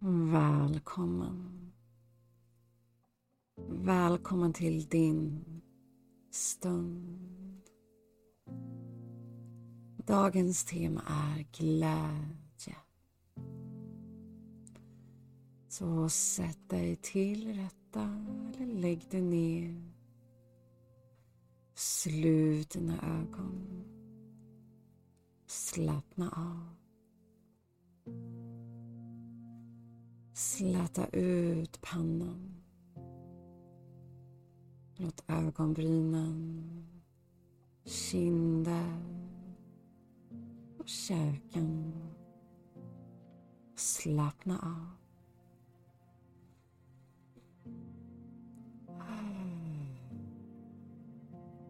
Välkommen. Välkommen till din stund. Dagens tema är glädje. Så sätt dig till rätta eller lägg dig ner. Slut dina ögon. Slappna av. Släta ut pannan. Låt ögonbrynen, kinder och käken slappna av.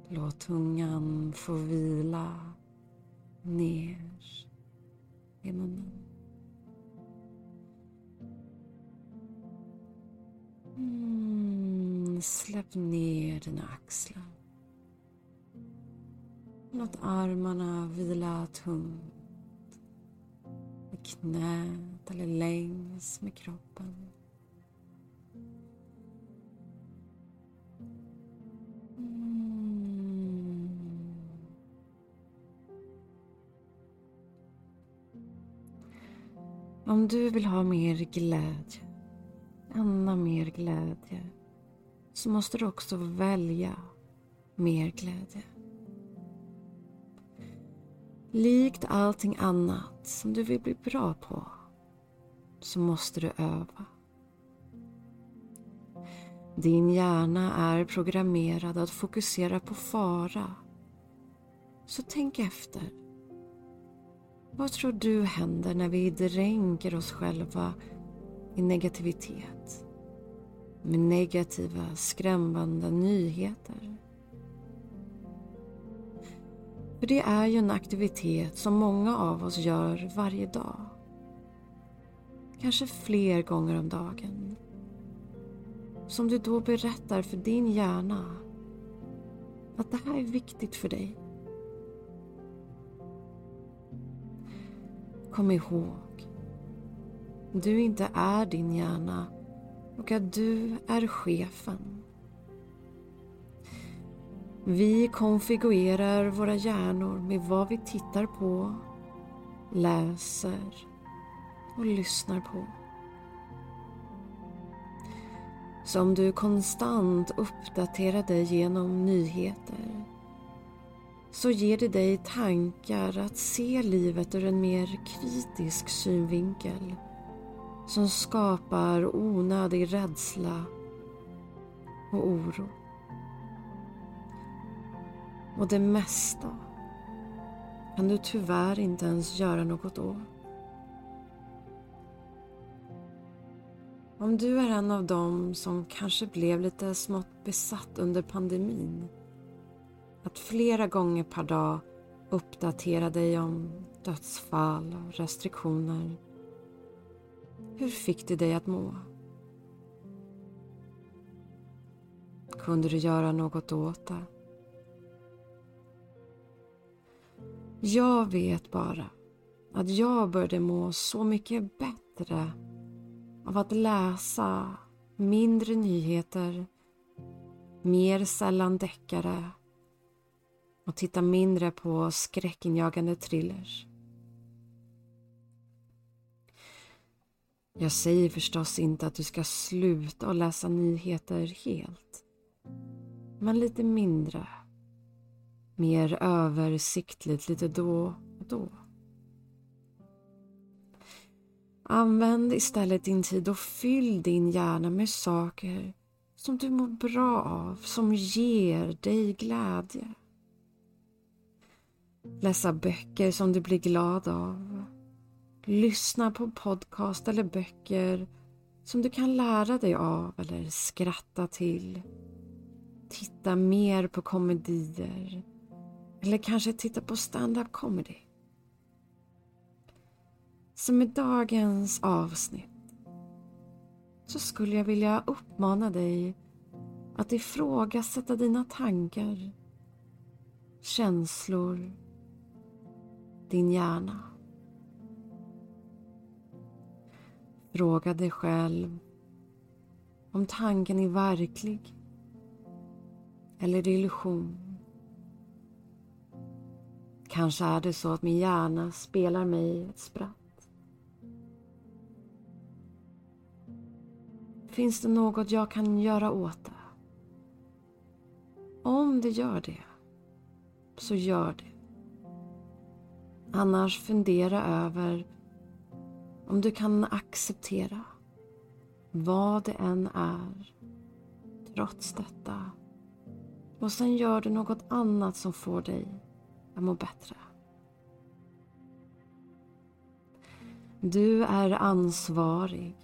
Låt tungan få vila ner i munnen. Mm, släpp ner dina axlar. Låt armarna vila tungt i knät eller längs med kroppen. Mm. Om du vill ha mer glädje, känna mer glädje, så måste du också välja mer glädje. Likt allting annat som du vill bli bra på så måste du öva. Din hjärna är programmerad att fokusera på fara. Så tänk efter. Vad tror du händer när vi dränker oss själva i negativitet? Med negativa, skrämmande nyheter. För det är ju en aktivitet som många av oss gör varje dag. Kanske fler gånger om dagen. Som du då berättar för din hjärna att det här är viktigt för dig. Kom ihåg, du inte är din hjärna och att du är chefen. Vi konfigurerar våra hjärnor med vad vi tittar på, läser och lyssnar på. Så om du konstant uppdaterar dig genom nyheter så ger det dig tankar att se livet ur en mer kritisk synvinkel som skapar onödig rädsla och oro. Och det mesta kan du tyvärr inte ens göra något åt. Om du är en av dem som kanske blev lite smått besatt under pandemin att flera gånger per dag uppdatera dig om dödsfall och restriktioner. Hur fick det dig att må? Kunde du göra något åt det? Jag vet bara att jag började må så mycket bättre av att läsa mindre nyheter, mer sällan deckare och titta mindre på skräckinjagande thrillers. Jag säger förstås inte att du ska sluta att läsa nyheter helt. Men lite mindre. Mer översiktligt lite då och då. Använd istället din tid och fyll din hjärna med saker som du mår bra av, som ger dig glädje. Läsa böcker som du blir glad av. Lyssna på podcast eller böcker som du kan lära dig av eller skratta till. Titta mer på komedier eller kanske titta på stand-up comedy. Så med dagens avsnitt så skulle jag vilja uppmana dig att ifrågasätta dina tankar, känslor, din hjärna. Fråga dig själv om tanken är verklig eller illusion. Kanske är det så att min hjärna spelar mig ett spratt. Finns det något jag kan göra åt det? Om det gör det, så gör det. Annars fundera över om du kan acceptera vad det än är trots detta. Och sen gör du något annat som får dig att må bättre. Du är ansvarig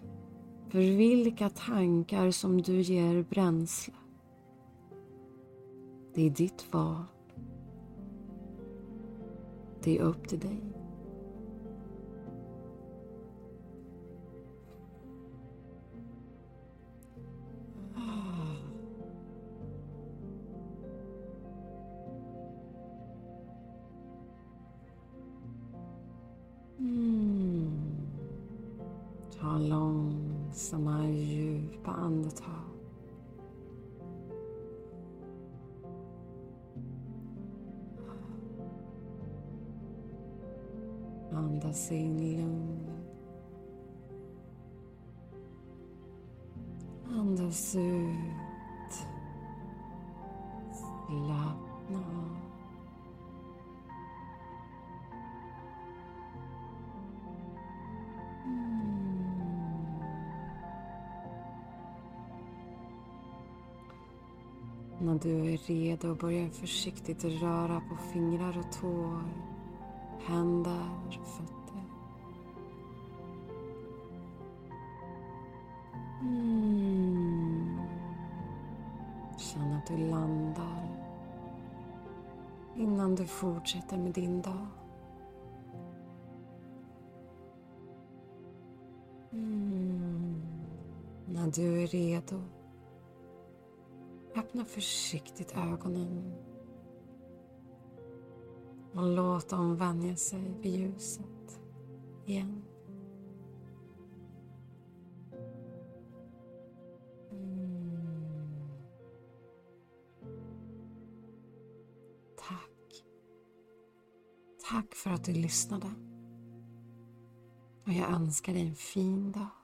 för vilka tankar som du ger bränsle. Det är ditt val. Det är upp till dig. Långsamma djupa andetag. Andas in lugn. Andas ut. Slappna av. När du är redo börjar försiktigt röra på fingrar och tår, händer och fötter. Mm. Känn att du landar innan du fortsätter med din dag. Mm. När du är redo Öppna försiktigt ögonen och låt dem vänja sig vid ljuset igen. Mm. Tack. Tack för att du lyssnade. Och jag önskar dig en fin dag.